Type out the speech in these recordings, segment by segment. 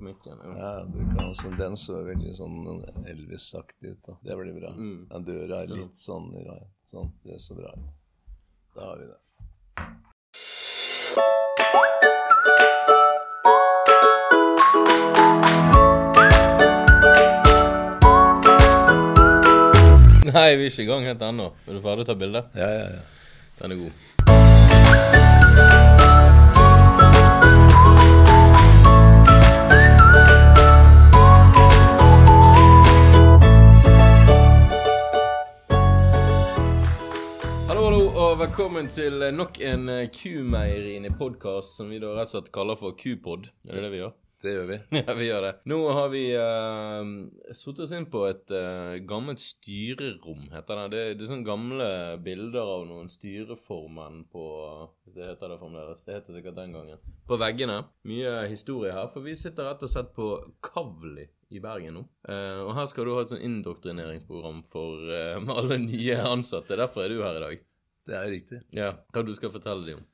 opp mikken. Ja. Ja, du kan, så den så veldig sånn Elvis-aktig ut. da. Det blir bra. Mm. Den døra er litt sånn, ra- sånn. Det så bra ut. Da har vi det. Nei, vi er ikke i gang helt ennå. Er du ferdig å ta bilde? Ja, ja, ja. Den er god. Og velkommen til eh, nok en eh, Kumeirini-podkast som vi da rett og slett kaller for Kupod. Er det det vi gjør? Det gjør vi. Ja, vi gjør det. Nå har vi uh, satt oss inn på et uh, gammelt styrerom, heter det. det. Det er sånne gamle bilder av noen styreformenn på Hvis det heter det fremdeles. Det heter sikkert den gangen. På veggene. Mye historie her. For vi sitter rett og slett på Kavli i Bergen nå. Uh, og her skal du ha et sånn indoktrineringsprogram for eh, alle nye ansatte. Derfor er du her i dag. Det er riktig. Ja, Hva du skal fortelle dem om.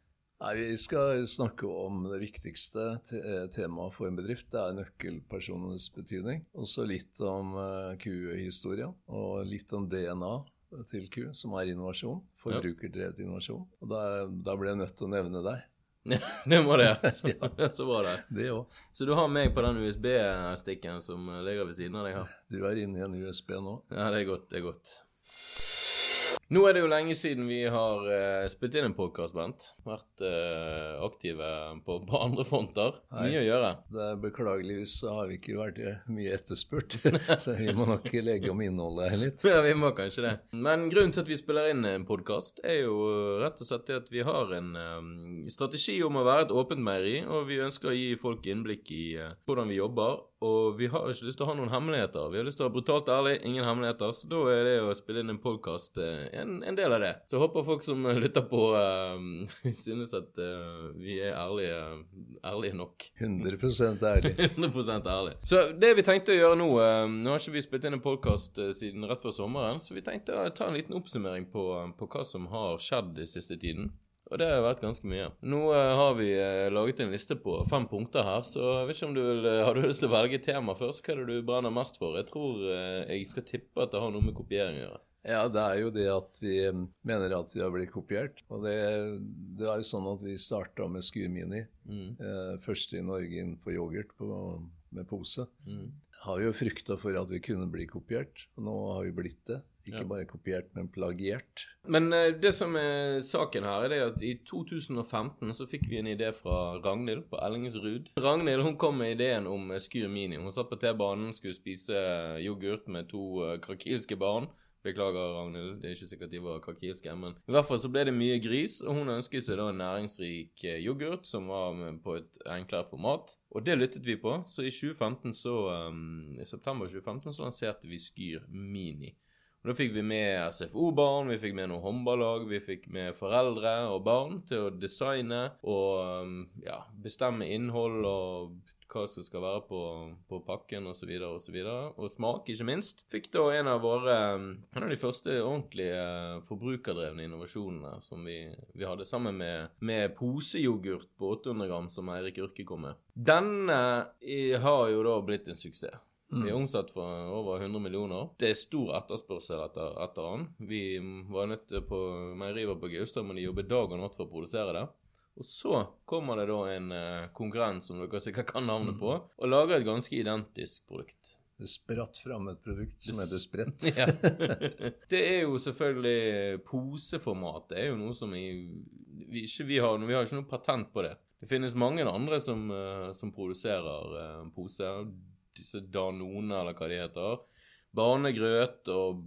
Nei, Vi skal snakke om det viktigste te eh, temaet for en bedrift. Det er nøkkelpersonenes betydning. Og så litt om uh, Q-historia, og litt om DNA til Q, som er innovasjon. Forbrukerdrevet innovasjon. Og da, da ble jeg nødt til å nevne deg. Det må det. Så, så var det. Det òg. Så du har meg på den USB-stikken som ligger ved siden av deg her? Du er inne i en USB nå. Ja, det er godt. Det er godt. Nå er det jo lenge siden vi har uh, spilt inn en podkast, Bent. Vært uh, aktive på, på andre fronter. Mye å gjøre. Det er Beklageligvis så har vi ikke vært eh, mye etterspurt, så vi må nok legge om innholdet her litt. Ja, vi må kanskje det. Men grunnen til at vi spiller inn en podkast, er jo rett og slett at vi har en um, strategi om å være et åpent meieri, og vi ønsker å gi folk innblikk i uh, hvordan vi jobber. Og vi har ikke lyst til å ha noen hemmeligheter. Vi har lyst til å være brutalt ærlig, ingen hemmeligheter. Så da er det å spille inn en podkast en, en del av det. Så jeg håper folk som lytter på, uh, synes at uh, vi er ærlige, ærlige nok. 100% ærlig. 100% ærlig. Så det vi tenkte å gjøre nå uh, Nå har ikke vi spilt inn en podkast siden rett før sommeren, så vi tenkte å ta en liten oppsummering på, på hva som har skjedd i siste tiden. Og det har vært ganske mye. Nå eh, har vi eh, laget en liste på fem punkter her, så jeg vet ikke om du vil eh, Har du lyst til å velge tema først? Hva er det du brenner mest for? Jeg tror jeg skal tippe at det har noe med kopiering å gjøre. Ja, det er jo det at vi mener at vi har blitt kopiert. Og det, det er jo sånn at vi starta med Skyr Mini. Mm. Eh, første i Norge innenfor yoghurt på, med pose. Mm. Har jo frykta for at vi kunne bli kopiert, og nå har vi blitt det. Ikke Ja. bare kopiert, men plagiert. Men eh, det som er saken her, er det at i 2015 så fikk vi en idé fra Ragnhild på Ellingsrud. Ragnhild hun kom med ideen om Skyr Mini. Hun satt på T-banen, skulle spise yoghurt med to eh, krakilske barn. Beklager, Ragnhild, det er ikke sikkert de var krakilske, men i hvert fall så ble det mye gris, og hun ønsket seg da en næringsrik eh, yoghurt som var på et enklere format. Og det lyttet vi på, så i 2015 så, um, i september 2015 så lanserte vi Skyr Mini. Og Da fikk vi med SFO-barn, vi fikk med noen håndballag, vi fikk med foreldre og barn til å designe og um, ja, bestemme innhold og hva som skal være på, på pakken osv. Og, så videre, og smak, ikke minst. Fikk da en av våre um, En av de første ordentlige uh, forbrukerdrevne innovasjonene som vi, vi hadde, sammen med, med poseyoghurt på 800 gram som Eirik Urke kom med. Denne eh, har jo da blitt en suksess. Vi er omsatt for over 100 millioner. Det er stor etterspørsel etter, etter den. Vi var nødt til på Meieriet på Gaustad, men de jobber dag og natt for å produsere det. Og så kommer det da en eh, konkurrent som dere sikkert kan navnet på, og lager et ganske identisk produkt. Det spratt fram et produkt som heter Sprett. Ja. Det er jo selvfølgelig Poseformat det er jo noe som vi, vi ikke vi har Vi har ikke noe patent på det. Det finnes mange andre som, eh, som produserer poser. Disse Danone, eller hva de heter. Barnegrøt og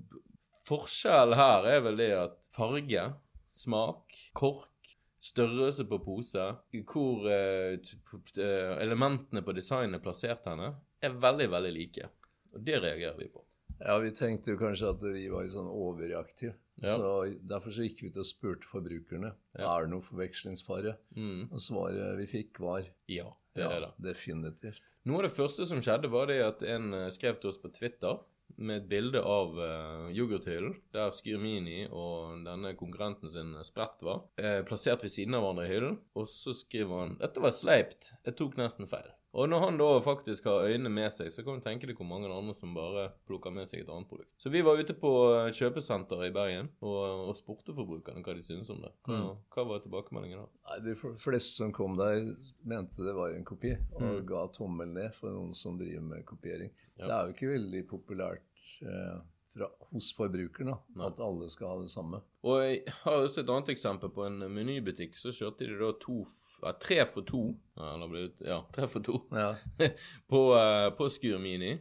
Forskjell her er vel det at farge, smak, kork, størrelse på pose, hvor eh, eh, elementene på designet er plassert henne, er veldig, veldig like. Og det reagerer vi på. Ja, vi tenkte jo kanskje at vi var sånn overreaktive. Ja. Så Derfor så gikk vi ut og spurte forbrukerne Ja. er det noe forvekslingsfare. Mm. Og svaret vi fikk, var Ja, det ja, er det. definitivt. Noe av det første som skjedde, var det at en eh, skrev til oss på Twitter med et bilde av uh, yoghurthyllen, der Skyrmini og denne konkurrenten sin sprett var, eh, plassert ved siden av hverandre i hyllen. Og så skriver han 'Dette var sleipt. Jeg tok nesten feil'. Og når han da faktisk har øynene med seg, så kan du tenke deg hvor mange andre som bare plukker med seg et annet produkt. Så vi var ute på eh, kjøpesenteret i Bergen og, og spurte forbrukerne hva de syntes om det. Hva, Mm. hva var tilbakemeldingen da? Nei, De fleste som kom der, mente det var en kopi, og Mm. ga tommel ned for noen som driver med kopiering. Ja. Det er jo ikke veldig populært eh, fra, hos forbrukeren da, at alle skal ha det samme. Og jeg har også et annet eksempel. På en menybutikk så kjørte de da to ja, tre for to. Ja, ble det, ja, tre for to. Ja, på, uh, på Skur Mini.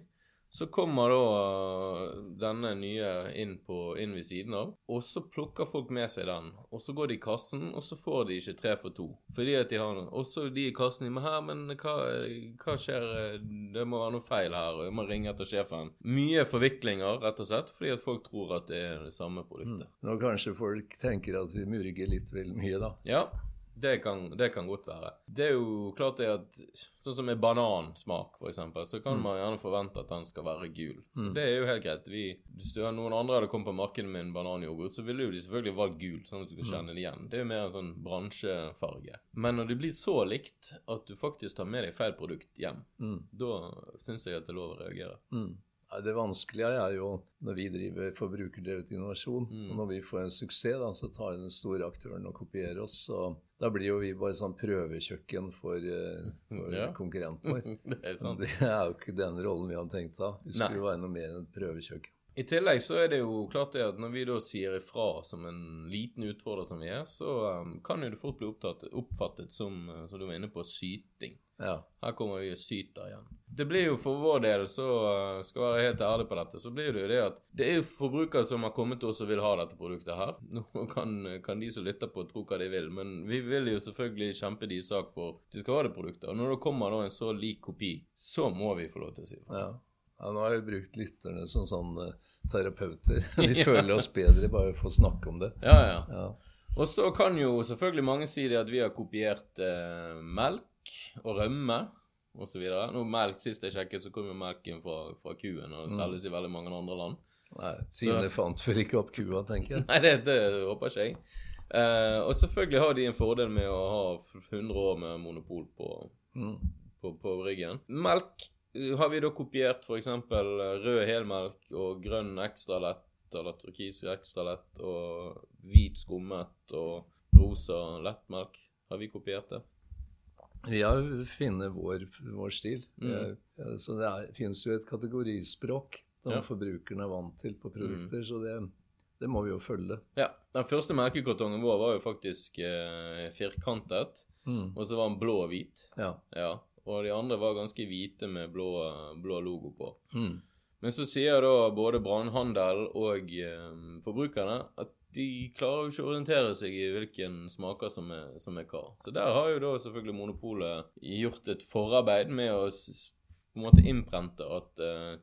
Så kommer da eh, denne nye inn, på, inn ved siden av, og så plukker folk med seg den. Og så går de i kassen, og så får de ikke tre for to. Fordi at de har noe. Og så de i kassen de må her, men hva, hva skjer? eh, Det må være noe feil her, og jeg må ringe etter sjefen. Mye forviklinger, rett og slett, fordi at folk tror at det er det samme produktet. Nå kanskje folk tenker at vi murger litt vel mye, da. Ja, det kan, det kan godt være. Det er jo klart det at Sånn som med banansmak, eksempel, så kan man gjerne forvente at den skal være gul. Mm. Det er jo helt greit. Vi, hvis du, noen andre hadde kommet på markedet med en bananyoghurt, så ville jo de selvfølgelig valgt gul, sånn at du kan kjenne det igjen. Det er jo mer en sånn bransjefarge. Men når det blir så likt at du faktisk tar med deg feil produkt hjem, Mm. da syns jeg at det er lov å reagere. Mm. Det vanskelige er jo når vi driver forbrukerdrevet innovasjon, Mm. og når vi får en suksess, da, så tar den store aktøren og kopierer oss. og da blir jo vi bare sånn prøvekjøkken for, eh, for Ja. konkurrenten vår. det er sant. Det er jo ikke den rollen vi hadde tenkt da. Vi skulle Nei. være noe mer enn et prøvekjøkken. I tillegg så er det jo klart det at når vi da sier ifra som en liten utfordrer som vi er, så um, kan jo det fort bli opptatt, oppfattet som, uh, som du var inne på, syting. Ja. Her kommer vi syter igjen. Det blir jo for vår del, så uh, skal jeg være helt ærlig på dette, så blir det jo det at det er jo forbrukere som har kommet til oss og vil ha dette produktet her. Nå kan, kan de som lytter på tro hva de vil, men vi vil jo selvfølgelig kjempe de sak for de skal ha det produktet. Og når det kommer da en så lik kopi, så må vi få lov til å si fra. Ja. ja, nå har vi brukt lytterne som sånn eh, terapeuter. Vi føler oss bedre bare for å snakke om det. Ja, ja. Ja. Og så kan jo selvfølgelig mange si det at vi har kopiert eh, melk og rømme osv. Nå melk, Sist jeg sjekket, så kom jo melken fra, fra kuen og selges i veldig mange andre land. Nei, siden det fant vel ikke opp kua, tenker jeg. Nei, det, det håper ikke jeg. Eh, og selvfølgelig har de en fordel med å ha 100 år med monopol på, Mm. på, på ryggen. Melk eh, har vi da kopiert f.eks. rød helmelk og grønn ekstra lett eller turkis ekstra lett og hvit skummet og rosa lettmelk. Har vi kopiert det? Vi har funnet vår, vår stil. Mm. Så det er, finnes jo et kategorispråk som Ja. forbrukerne er vant til på produkter, så det, det må vi jo følge. Ja. Den første merkekartongen vår var jo faktisk eh, firkantet, Mm. og så var den blå og hvit. Ja. Ja. Og de andre var ganske hvite med blå, blå logo på. Mm. Men så sier da både brannhandel og eh, forbrukerne at de klarer jo ikke å orientere seg i hvilken smaker som er, som er hva. Så der har jo da selvfølgelig Monopolet gjort et forarbeid med å på en måte innprente at uh,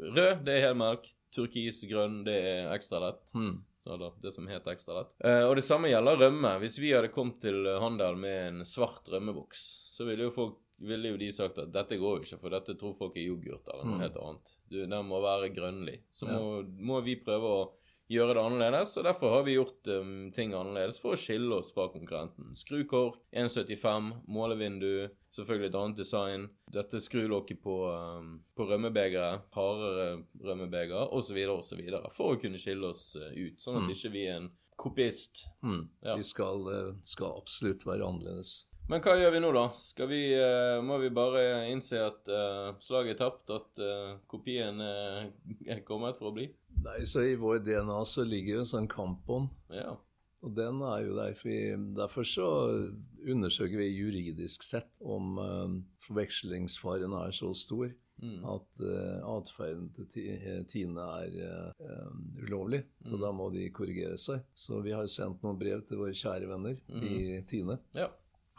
rød, det er helmelk. Turkis, grønn, det er ekstra lett. Mm. Så da, det som heter ekstra lett. Uh, og det samme gjelder rømme. Hvis vi hadde kommet til handel med en svart rømmeboks, så ville jo folk ville jo de sagt at dette går jo ikke, for dette tror folk er yoghurt eller noe Mm. helt annet. Du, Den må være grønnlig. Så Ja. må, må vi prøve å gjøre det annerledes, og derfor har vi gjort um, ting annerledes for å skille oss fra konkurrenten. Skrukår, 1,75, målevindu, selvfølgelig et annet design. Dette skrulokket på, um, på rømmebegeret, hardere rømmebeger, osv., osv. For å kunne skille oss uh, ut, sånn at Mm. ikke vi er en kopist. Mm. Ja. Vi skal, eh, skal absolutt være annerledes. Men hva gjør vi nå, da? Skal vi, eh, må vi bare innse at uh, slaget er tapt? At uh, kopien er kommet for å bli? Nei, så I vår DNA så ligger jo en sånn kampånd, Ja. og den er jo derfor, vi, derfor så undersøker vi juridisk sett om forvekslingsfaren er så stor Mm. at uh, atferden til Tine er eh, ulovlig. Så Mm. da må de korrigere seg. Så vi har sendt noen brev til våre kjære venner i Tine. ja.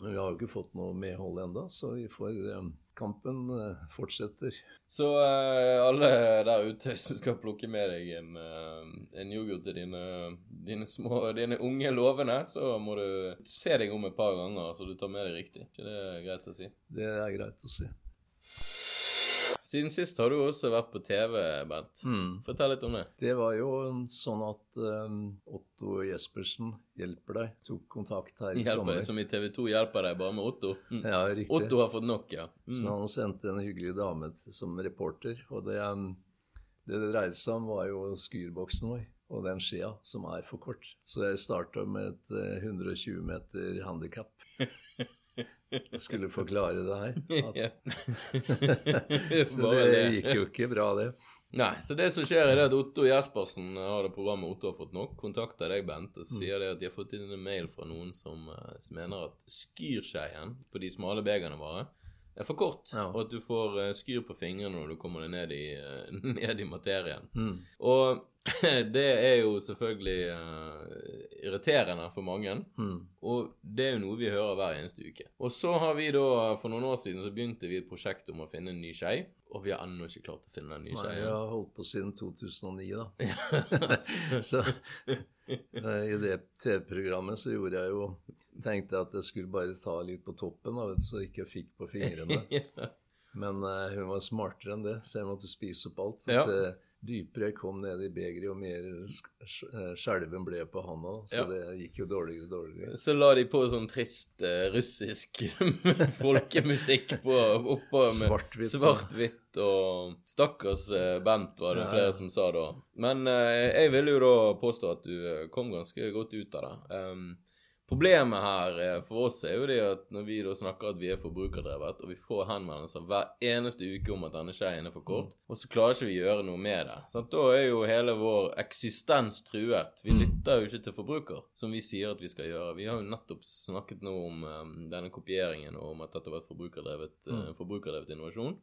Vi har jo ikke fått noe medhold enda, så vi får eh, Kampen eh, fortsetter. Så uh, alle der ute, som skal plukke med deg en, en yoghurt til dine, dine små, dine unge lovende, så må du se deg om et par ganger så du tar med deg riktig. ikke det er greit å si? Det er greit å si. Siden sist har du også vært på TV, Bent. Mm. Fortell litt om det. Det var jo sånn at um, Otto Jespersen hjelper deg, tok kontakt her i Hjelper sommer. deg som i TV 2 hjelper deg bare med Otto. Mm. Ja, riktig. Otto har fått nok, ja. Så Mm. han sendte en hyggelig dame som reporter. Og det, um, det det dreide seg om, var jo skurboksen vår. Og den skia som er for kort. Så jeg starta med et eh, 120 meter handikap. Jeg skulle forklare det her. Så det gikk jo ikke bra, det. Nei, så det som skjer er det at Otto Jespersen har det programmet Otto har fått nok, kontakter deg, Bent, Mm. og sier det at de har fått inn en mail fra noen som, eh, som mener at skyrskeien på de smale begerne våre er for kort, Ja. og at du får eh, skyr på fingrene når du kommer deg ned i, eh, ned i materien. Mm. Og det er jo selvfølgelig uh, irriterende for mange. Mm. Og det er jo noe vi hører hver eneste uke. Og så har vi da, for noen år siden, så begynte vi et prosjekt om å finne en ny skei. Og vi har ennå ikke klart å finne en ny Nei, skei. jeg har holdt på siden 2009, da. så i det TV-programmet så gjorde jeg jo Tenkte jeg at jeg skulle bare ta litt på toppen, da, vet så jeg ikke fikk på fingrene. Men uh, hun var smartere enn det, så jeg måtte spise opp alt. Ja. At, dypere jeg kom ned i begeret, jo mer eh, skjelven ble på handa. Så Ja. det gikk jo dårligere og dårligere. Så la de på sånn trist uh, russisk folkemusikk på, oppå med Svart-hvitt, svart-hvitt og Stakkars Bent, var det Ja, flere som sa da. Men jeg vil jo da påstå at du kom ganske godt ut av det. Um, Problemet her eh, for oss er jo det at når vi da snakker at vi er forbrukerdrevet, og vi får henvendelser hver eneste uke om at denne skeien er for kort, og så klarer ikke vi gjøre noe med det. Sant? Da er jo hele vår eksistens truet. Vi lytter jo ikke til forbruker, som vi sier at vi skal gjøre. Vi har jo nettopp snakket nå om um, denne kopieringen, og om at dette var et forbrukerdrevet, uh, forbrukerdrevet innovasjon.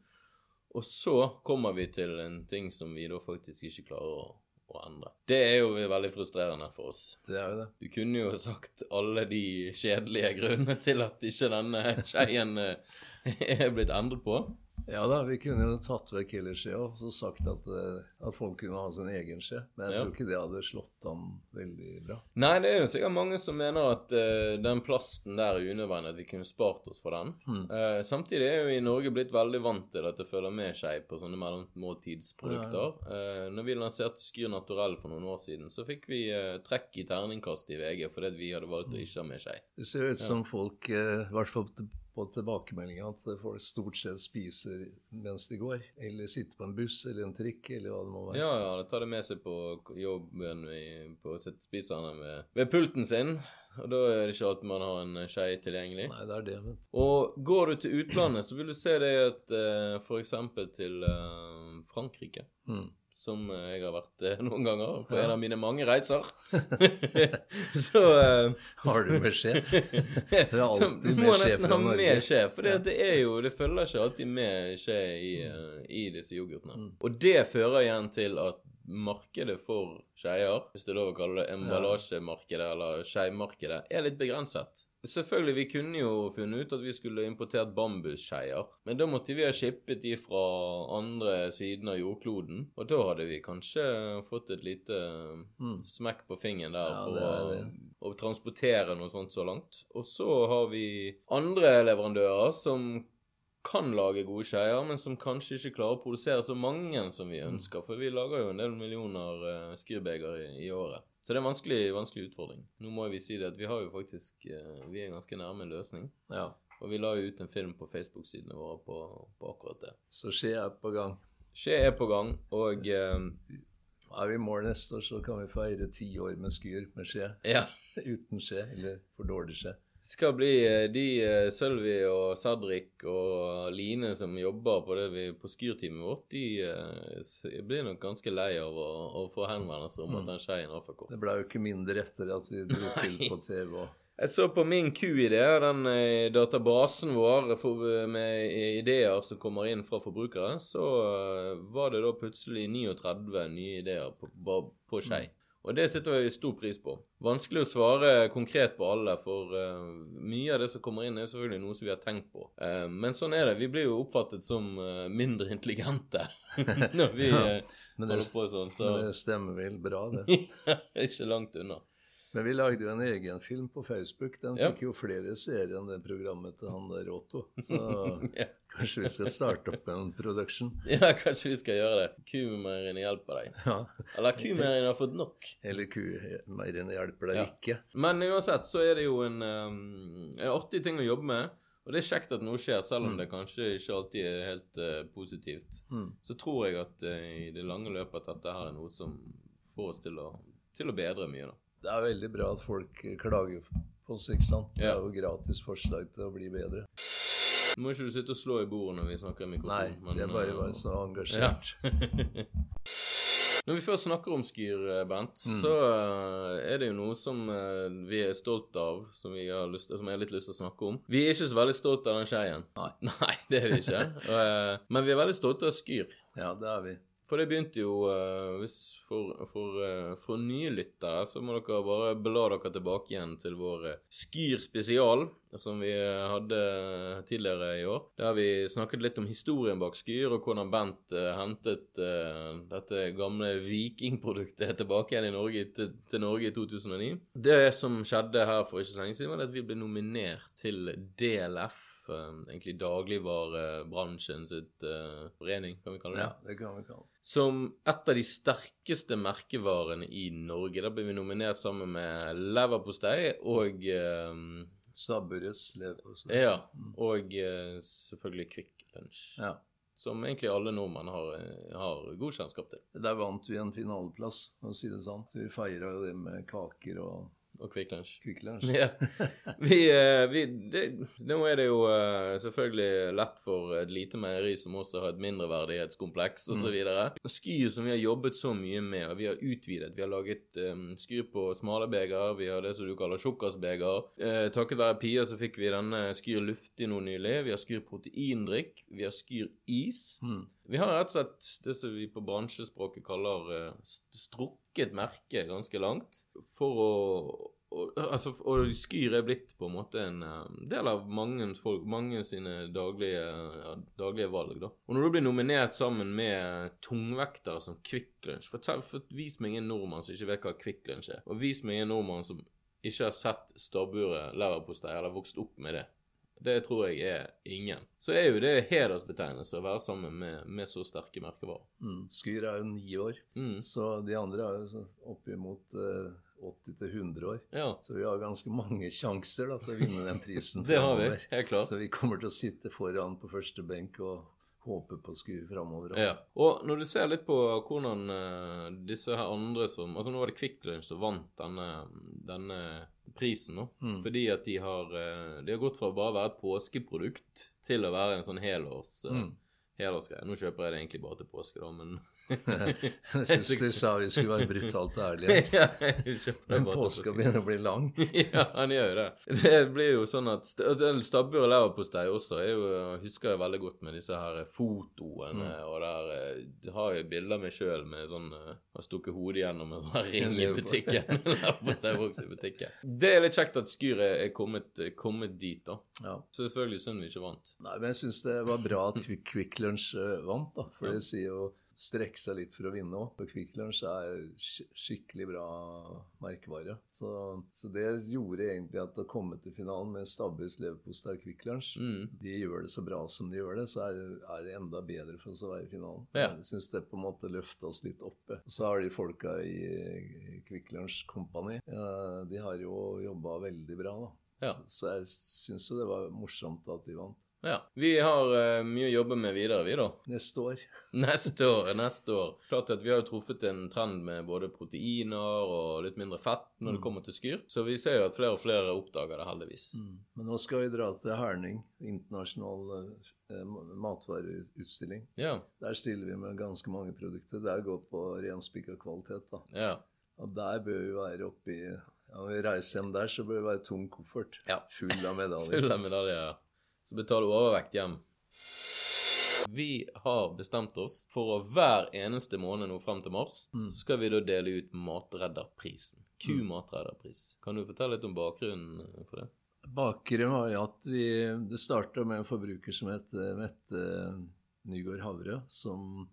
Og så kommer vi til en ting som vi da faktisk ikke klarer å, å endre. Det er jo veldig frustrerende for oss. Det er jo det. Du kunne jo sagt alle de kjedelige grunnene til at ikke denne skeien eh, er blitt endret på. Ja da, vi kunne jo tatt vekk hele skjea og så sagt at, eh, at folk kunne ha sin egen skje. Men jeg Ja. tror ikke det hadde slått an veldig bra. Nei, det er jo sikkert mange som mener at uh, den plasten der er unødvendig, at vi kunne spart oss for den. Eh, samtidig er jo i Norge blitt veldig vant til at det følger med seg på sånne mellommåltidsprodukter. uh, når vi lanserte Skyr Naturell for noen år siden, så fikk vi trekk i terningkast i VG fordi vi hadde valgt å ikke ha med skje. Det ser ut som folk, i hvert fall på tilbakemeldinga, at folk stort sett spiser mens de går. Eller sitter på en buss eller en trikk, eller hva det må være. Ja, ja, det tar det med seg på jobben på å sitte spiserne ved, ved pulten sin. Og da er det ikke alltid man har en skei tilgjengelig. Nei, det er det, vet du. Og går du til utlandet, så vil du se det at uh, f.eks. til uh, Frankrike, Mm. som eh, jeg har vært eh, noen ganger på Ja. en av mine mange reiser, så eh, Har du med skje? Det er alltid må skje nesten ha med skje, for det, det er jo Det følger ikke alltid med skje i, eh, i disse yoghurtene. Og det fører igjen til at markedet for skeier, hvis det er lov å kalle det emballasjemarkedet eller skeimarkedet, er litt begrenset. Selvfølgelig, vi kunne jo funnet ut at vi skulle importert bambusskeier, men da måtte vi ha shippet de fra andre siden av jordkloden, og da hadde vi kanskje fått et lite Mm. smekk på fingeren der Ja, for det å, å transportere noe sånt så langt. Og så har vi andre leverandører som kan lage gode skeier, men som kanskje ikke klarer å produsere så mange som vi Mm. ønsker. For vi lager jo en del millioner uh, skyrbeger i, i året. Så det er en vanskelig, vanskelig utfordring. Nå må vi si det at vi har jo faktisk uh, Vi er ganske nærme en løsning. Ja. Og vi la jo ut en film på Facebook-sidene våre på, på akkurat det. Så skje er på gang. Skje er på gang, og uh, Er vi i mål neste år, så kan vi feire ti år med skyr med skje. ja. Uten skje, eller for dårlig skje. Skal bli eh, de eh, Sølvi og Sadrik og Line som jobber på det vi, på skyrteamet vårt, de eh, blir nok ganske lei av å, å få henvendelser om at den skeien har for kort. Det ble jo ikke mindre etter at vi dro til på TV. og Jeg så på min Q-ID, den databasen vår for, med ideer som kommer inn fra forbrukere, så var det da plutselig 39 nye ideer på, på, på skei. Og det setter vi stor pris på. Vanskelig å svare konkret på alle, for uh, mye av det som kommer inn, er selvfølgelig noe som vi har tenkt på. Uh, men sånn er det. Vi blir jo oppfattet som uh, mindre intelligente når vi Ja, men det- på sånn, så Men det stemmer vel bra, det. ikke langt unna. Men vi lagde jo en egen film på Facebook. Den fikk jo flere seere enn det programmet til han der Otto. Så kanskje vi skal starte opp en production. ja, kanskje vi skal gjøre det. Kumeierne hjelper deg. Ja. Eller kumeierne har fått nok. Eller kumeierne hjelper deg Ja. ikke. Men uansett så er det jo en, um, en artig ting å jobbe med. Og det er kjekt at noe skjer, selv om det kanskje ikke alltid er helt uh, positivt. Mm. Så tror jeg at uh, i det lange løpet at dette her er noe som får oss til å, til å bedre mye. da. Det er veldig bra at folk klager på oss, ikke sant? Det er jo gratis forslag til å bli bedre. Nå må ikke du sitte og slå i bordet når vi snakker i Nei, mikrofon. det er bare å være så engasjert. Når vi først snakker om Skyr, eh, Bent, Mm. så eh, er det jo noe som eh, vi er stolt av, som, vi har lyst, som jeg har litt lyst til å snakke om. Vi er ikke så veldig stolt av den skeien. Nei. Nei, det er vi ikke. Eh, Men vi er veldig stolte av Skyr. Ja, det er vi. For det begynte jo eh, for, for, eh, for nye lyttere, så må dere bare bla dere tilbake igjen til vår eh, Skyr spesial, som vi hadde tidligere i år. Der vi snakket litt om historien bak Skyr, og hvordan Bent hentet dette gamle vikingproduktet tilbake igjen Norge, til, til Norge i 2009. Det som skjedde her for ikke så lenge siden, var at vi ble nominert til DLF. Eh, Egentlig dagligvarebransjen sitt eh, forening, kan vi kalle det Ja, det kan vi kalle det. som et av de sterkeste merkevarene i Norge. Da ble vi nominert sammen med leverpostei og eh, Stabburets leverpostei. Ja, og eh, selvfølgelig Kvikk Lunsj. Ja. Som egentlig alle nordmenn har, har god kjennskap til. Der vant vi en finaleplass, for å si det sant. Vi feira jo det med kaker og Og Kvikk Lunsj. Ja. Vi, eh, Nå er det jo eh, selvfølgelig lett for et lite meieri som også har et mindreverdighetskompleks osv. Mm. Skyr som vi har jobbet så mye med, og vi har utvidet. Vi har laget um, skyr på smale beger, vi har det som du kaller tjukkasbeger. Uh, takket være Pia så fikk vi denne Skyr luftig nå nylig. Vi har Skyr proteindrikk, vi har Skyr is. Mm. Vi har rett og slett det som vi på bransjespråket kaller eh, strukket merke ganske langt for å og, altså, og Skyr er blitt på en måte en eh, del av mange, folk, mange sine daglige, ja, daglige valg. da. Og når du blir nominert sammen med tungvektere som Kvikk Lunsj for, for, Vis meg en nordmann som ikke vet hva Kvikk Lunsj er. Og vis meg en nordmann som ikke har sett stabburet leverpostei eller vokst opp med det. Det tror jeg er ingen. Så er jo det hedersbetegnelse å være sammen med, med så sterke merkevarer. Mm. Skyr er jo ni år, Mm. så de andre er jo oppimot eh, 80-100 år. Ja, Så vi har ganske mange sjanser da, til å vinne den prisen det har vi. Helt klart. Så vi kommer til å sitte foran på første benk og håpe på skue framover. Ja. Og når du ser litt på hvordan uh, disse her andre som Altså nå var det Kvikk Lunsj som vant denne, denne prisen, nå. Mm. Fordi at de har uh, De har gått fra å bare være et påskeprodukt til å være en sånn helårs uh, Mm. helårsgreie. Nå kjøper jeg det egentlig bare til påske, da, men Jeg syns du sa vi skulle være brutalt ærlige. ja, jeg Men påska begynner å bli lang. ja, han gjør jo det. Det blir jo sånn at Stabbur og leverpostei også jeg husker jeg veldig godt med disse her fotoene. Mm. Og der eh, jeg har jo bilder meg sjøl med sånn eh, Har stukket hodet gjennom en sånn ring i butikken. Leverposteiboks i butikken. Det er litt kjekt at Skyr er kommet, kommet dit, da. Ja. Selvfølgelig synd vi ikke vant. Nei, men jeg syns det var bra at Quick Lunch Lunsj eh, vant, da. For det sier jo strekke seg litt for å vinne òg. Og Kvikk Lunsj er skikkelig bra merkevare. Så, så det gjorde egentlig at å komme til finalen med Stabbes leverpostei og Kvikk Lunsj Mm. De gjør det så bra som de gjør det, så er er det enda bedre for oss å være i finalen. Ja. Jeg syns det på en måte løfta oss litt oppe. Så har de folka i Kvikk Lunsj Company eh, De har jo jobba veldig bra, da. Ja. Så jeg syns jo det var morsomt at de vant. Ja. Vi har uh, mye å jobbe med videre, vi, da. Neste år. Neste år, neste år. Klart at Vi har jo truffet en trend med både proteiner og litt mindre fett når det kommer til skyr. Så vi ser jo at flere og flere oppdager det, heldigvis. Men nå skal vi dra til Herning, internasjonal eh, matvareutstilling. Ja. Der stiller vi med ganske mange produkter. Der går på renspikka kvalitet. da. ja. Og der bør vi være oppi ja, Når vi reiser hjem der, så bør vi være tung koffert Ja. full av medaljer. Full av medaljer. Så betaler overvekt hjem. Vi har bestemt oss for å hver eneste måned nå frem til mars, Mm. så skal vi da dele ut Matredderprisen. Q-matredderpris. Kan du fortelle litt om bakgrunnen for det? Bakgrunnen var jo at vi, det starta med en forbruker som het eh, Mette Nygaard Havre, som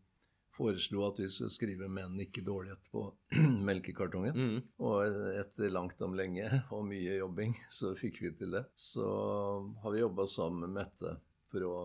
foreslo at vi skulle skrive 'menn ikke dårlighet' på melkekartongen. Mm. Og etter langt om lenge og mye jobbing, så fikk vi til det. Så har vi jobba sammen med Mette for å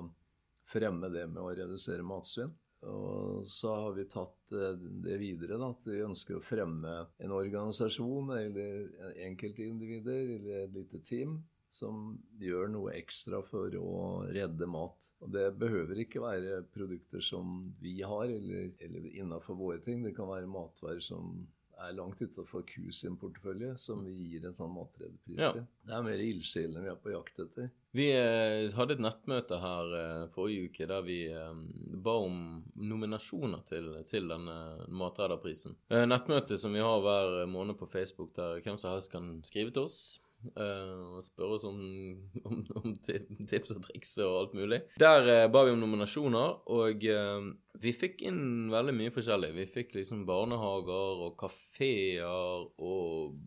fremme det med å redusere matsvinn. Og så har vi tatt eh, det videre, da, at vi ønsker å fremme en organisasjon eller enkeltindivider eller et lite team som gjør noe ekstra for å redde mat. Og det behøver ikke være produkter som vi har, eller, eller innafor våre ting. Det kan være matvarer som er langt utafor Q sin portefølje, som vi gir en sånn matredepris Ja. til. Det er mer ildsjelene vi er på jakt etter. Vi eh, hadde et nettmøte her eh, forrige uke der vi eh, ba om nominasjoner til, til denne matredderprisen. nettmøtet nettmøte som vi har hver måned på Facebook, der hvem som helst kan skrive til oss. Eh, og spørre oss om, om, om tips og triks og alt mulig. Der uh, ba vi om nominasjoner, og uh, vi fikk inn veldig mye forskjellig. Vi fikk liksom barnehager og kafeer og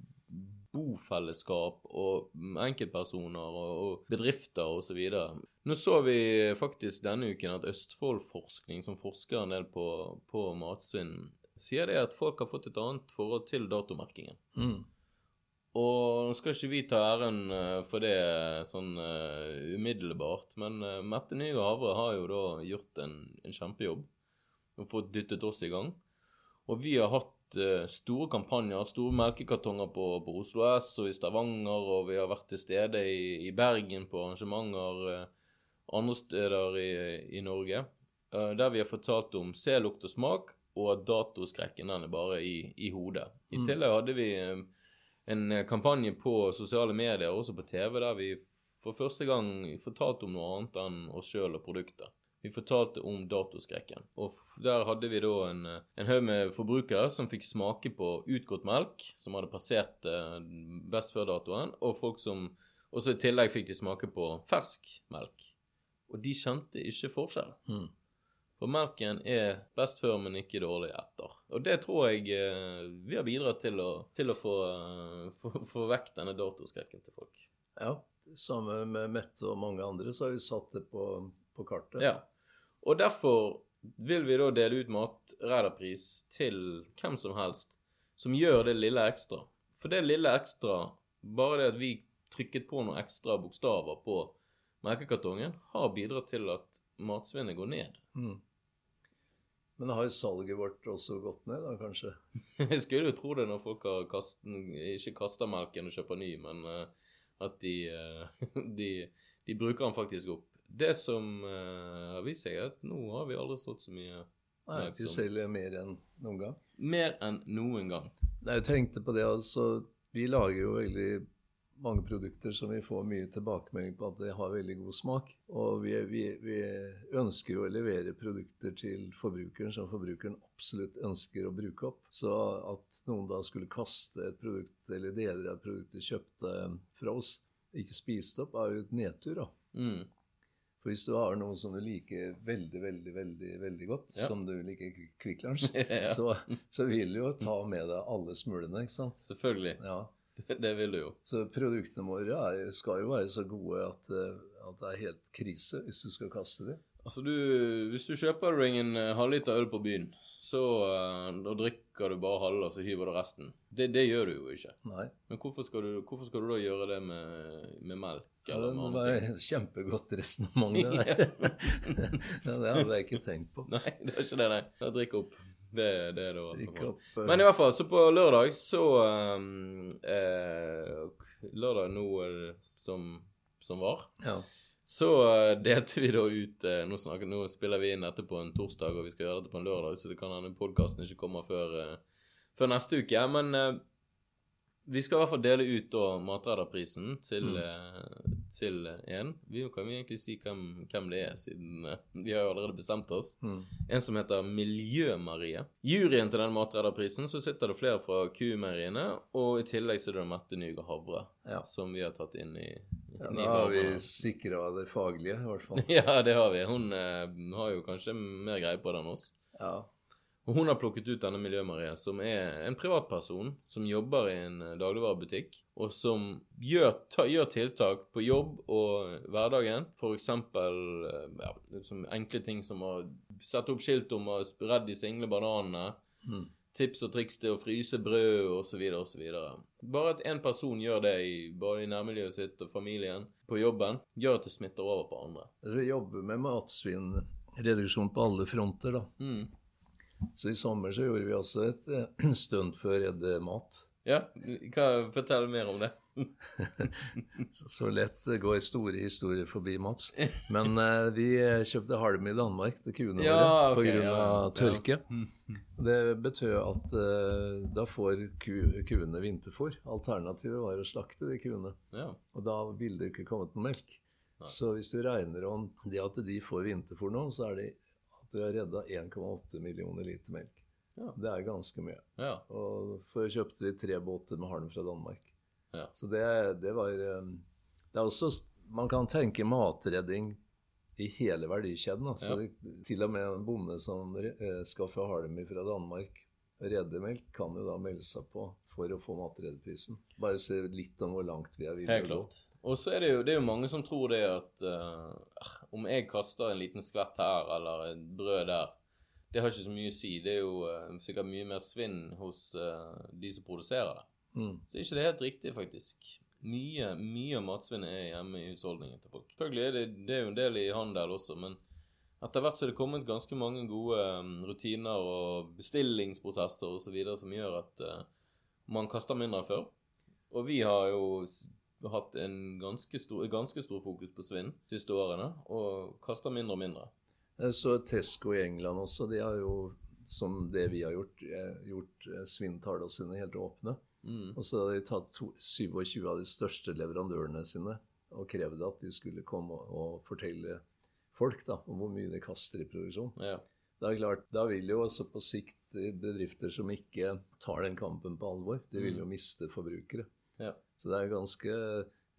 bofellesskap og enkeltpersoner og, og bedrifter osv. Nå så vi faktisk denne uken at Østfoldforskning, som forsker en del på, på matsvinn, sier det at folk har fått et annet forhold til datomerkingen. Mm. Og nå skal ikke vi ta æren eh, for det sånn uh, umiddelbart, men uh, Mette Nygaard Havre har jo da gjort en, en kjempejobb og fått dyttet oss i gang. Og vi har hatt uh, store kampanjer, store melkekartonger på, på Oslo S og i Stavanger, og vi har vært til stede i, i Bergen på arrangementer eh, andre steder i, i Norge, eh, der vi har fortalt om se, lukt og smak, og at datoskrekken den er bare i, i hodet. I Mm. tillegg hadde vi eh, en eh, kampanje på sosiale medier, også på TV, der vi for første gang fortalte om noe annet enn oss sjøl og produkter. Vi fortalte om datoskrekken. Og der hadde vi da en, eh, en haug med forbrukere som fikk smake på utgått melk, som hadde passert eh, best før-datoen, og folk som også i tillegg fikk de smake på fersk melk. Og de kjente ikke forskjell. Mm. For melken er best før, men ikke dårlig etter. Og det tror jeg eh, vi har bidratt til å, til å få, eh, få, få vekk denne datoskrekken til folk. Ja. Sammen med Mette og mange andre så har vi satt det på, på kartet. Ja. Og derfor vil vi da dele ut matredderpris til hvem som helst som gjør det lille ekstra. For det lille ekstra, bare det at vi trykket på noen ekstra bokstaver på melkekartongen, har bidratt til at matsvinnet går ned. Mm. Men har salget vårt også gått ned, da, kanskje? Jeg skulle jo tro det når folk har kast, ikke kaster melken og kjøper ny, men uh, at de, uh, de, de bruker den faktisk opp. Det som uh, har vist seg, er at nå har vi aldri stått så mye Nei, som selger mer enn noen gang. Mer enn noen gang. Nei, Jeg tenkte på det, altså. Vi lager jo veldig mange produkter som vi får mye tilbakemelding på at det har veldig god smak. Og vi, vi, vi ønsker jo å levere produkter til forbrukeren som forbrukeren absolutt ønsker å bruke opp. Så at noen da skulle kaste et produkt, eller deler av produktet kjøpte fra oss, ikke spiste opp, er jo et nedtur, da. Mm. For hvis du har noe som du liker veldig, veldig, veldig veldig godt, Ja. som du liker Kvikk- Lunsj, Ja. så, så vil du jo ta med deg alle smulene, ikke sant? Selvfølgelig. Det vil du jo. Så produktene våre er, skal jo være så gode at, eh, at det er helt krise hvis du skal kaste dem. Altså, du, hvis du kjøper deg en eh, halvliter øl på byen, så uh, da drikker du bare halve, og så hyver du resten. Det, det gjør du jo ikke. Nei. Men hvorfor skal du, hvorfor skal du da gjøre det med, med melk? Ja, det må være kjempegodt resonnement, det der. ja, det hadde jeg ikke tenkt på. Nei, det er ikke det, nei. Drikk opp. Det, det er det opp eh, Men i hvert fall, så på lørdag så um, eh, Lørdag nå eh, som, som var, ja. så eh, delte vi da ut eh, nå, snakker, nå spiller vi inn dette på en torsdag, og vi skal gjøre dette på en lørdag, så det kan hende podkasten ikke kommer før, eh, før neste uke. Men vi skal i hvert fall dele ut da til, Mm. eh, til en. Vi kan jo egentlig si hvem, hvem det er, siden eh, vi har jo allerede bestemt oss. Mm. En som heter Miljø-Marie. Juryen til den matredderprisen, så sitter det flere fra Q-meieriene, og i tillegg så er det Mette Nygaard Havre, Ja. som vi har tatt inn i, Ja, da har vi sikra det faglige, i hvert fall. Ja, det har vi. Hun eh, har jo kanskje mer greie på det enn oss. Ja. Og hun har plukket ut denne Miljø-Marie, som er en privatperson som jobber i en eh, dagligvarebutikk, og som gjør, ta, gjør tiltak på jobb og hverdagen. Eksempel eh, ja, enkle ting som å sette opp skilt om å redde de single bananene. Mm. Tips og triks til å fryse brød osv. osv. Bare at én person gjør det i, både i nærmiljøet sitt og familien, på jobben, gjør at det smitter over på andre. Altså, vi jobber med matsvinnreduksjon på alle fronter, da. Mm. Så i sommer så gjorde vi også et eh, stunt for å redde mat. Ja, hva, fortell mer om det. Så, lett det går store historier forbi, Mats. Men eh, vi eh, kjøpte halm i Danmark til kuene Ja, våre ok, på grunn ja, av ja. Det betød at eh, da får ku, kuene vinterfôr. Alternativet var å slakte de kuene. Ja. Og da ville det ikke kommet noe melk. Nei. Så hvis du regner om det at de får vinterfôr nå, så er det du har redda 1,8 millioner liter melk. Ja. Det er ganske mye. ja. Og for kjøpte vi tre båter med halm fra Danmark. Ja. Så det, det var um, Det er også Man kan tenke matredding i hele verdikjeden. Altså, Til og med en bonde som eh, skaffer halm fra Danmark, reddemelk, kan jo da melde seg på for å få matredeprisen. Bare se litt om hvor langt vi er villige til å gå. Og så er det jo, det er jo mange som tror det at uh, om jeg kaster en liten skvett her eller et brød der, det har ikke så mye å si. Det er jo uh, sikkert mye mer svinn hos uh, de som produserer det. Mm. Så er ikke det helt riktig, faktisk. Mye, mye av matsvinnet er hjemme i husholdningen til folk. Selvfølgelig er det, det er jo en del i handel også, men etter hvert så er det kommet ganske mange gode rutiner og bestillingsprosesser videre som gjør at uh, man kaster mindre enn før. Og vi har jo s- hatt en ganske stor, ganske stor fokus på svinn de siste årene, og kaster mindre og mindre. Så Tesco i England også. De har jo, som det vi har gjort, eh, gjort eh, svinntallene sine helt åpne. Mm. Og så har de tatt to, 27 av de største leverandørene sine og krevd at de skulle komme og, og fortelle folk da, om hvor mye de kaster i produksjon. Ja. Det er klart, Da vil jo også på sikt bedrifter som ikke tar den kampen på alvor, de vil jo miste forbrukere. Så det er ganske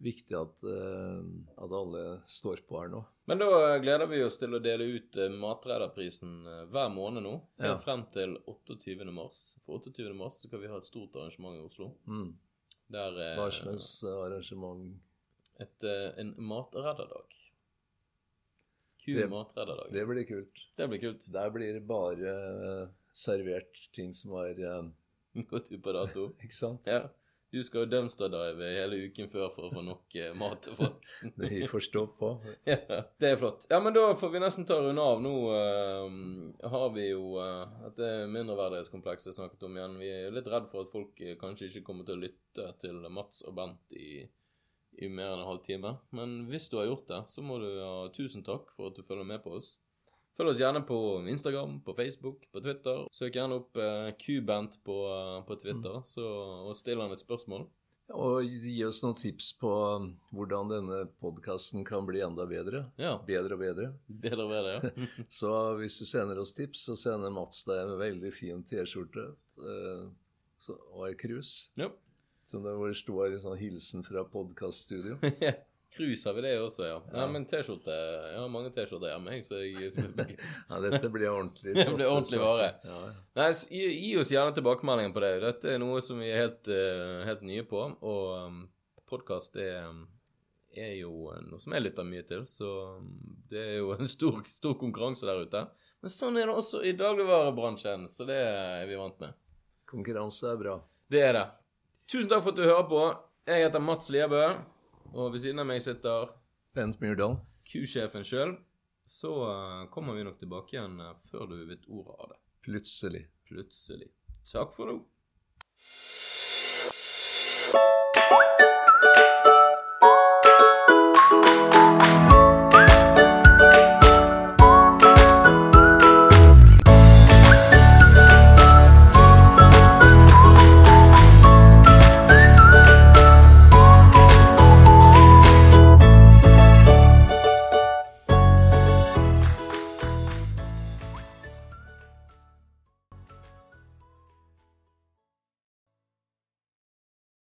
viktig at, eh, at alle står på her nå. Men da gleder vi oss til å dele ut eh, Matredderprisen eh, hver måned nå, Ja. frem til 28. mars. For 28. mars skal vi ha et stort arrangement i Oslo. Mm. Der Hva slags arrangement et, en matredderdag. Kul Det- matredderdag. Det blir kult. Det blir kult. Der blir det bare servert ting som eh, Gått ut på dato. Ikke sant? Ja. Du skal jo dumpsterdive hele uken før for å få nok eh, mat til folk. Vi får stå på. Ja, det er flott. Ja, men da får vi nesten ta runde av. Nå uh, har vi jo uh, dette mindreverdighetskomplekset snakket om igjen. Vi er litt redd for at folk kanskje ikke kommer til å lytte til Mats og Bent i, i mer enn en halv time. Men hvis du har gjort det, så må du ha tusen takk for at du følger med på oss. Følg oss gjerne på Instagram, på Facebook, på Twitter. Søk gjerne opp uh, Qbent på, eh, på Twitter så, og still han et spørsmål. Og gi oss noen tips på um, hvordan denne podkasten kan bli enda bedre. Ja, Bedre og bedre. bedre og bedre, ja. Så hvis du sender oss tips, så sender Mats deg en veldig fin T-skjorte eh, og ei krus. ja. Som det hvor det står en sånn hilsen fra podkaststudio. Cruise har vi det også, ja. ja. men T-skjorte Jeg har mange T-skjorter hjemme. jeg, Så jeg, Ja, dette blir ordentlig. Det blir ordentlig vare. Ja, ja. Nei, gi, gi oss gjerne tilbakemeldinger på det. Dette er noe som vi er helt, eh, helt nye på. Og um, podkast er, er jo noe som jeg lytter mye til, så um, det er jo en stor, stor konkurranse der ute. Men sånn er det også i dagligvarebransjen, så det er vi vant med. Konkurranse er bra. Det er det. Tusen takk for at du hører på. Jeg heter Mats Liebø, og ved siden av meg sitter Bens Myrdal. Q-sjefen sjøl. Så eh, kommer vi nok tilbake igjen eh, før du vet ordet av det. Plutselig. Plutselig. Takk for nå.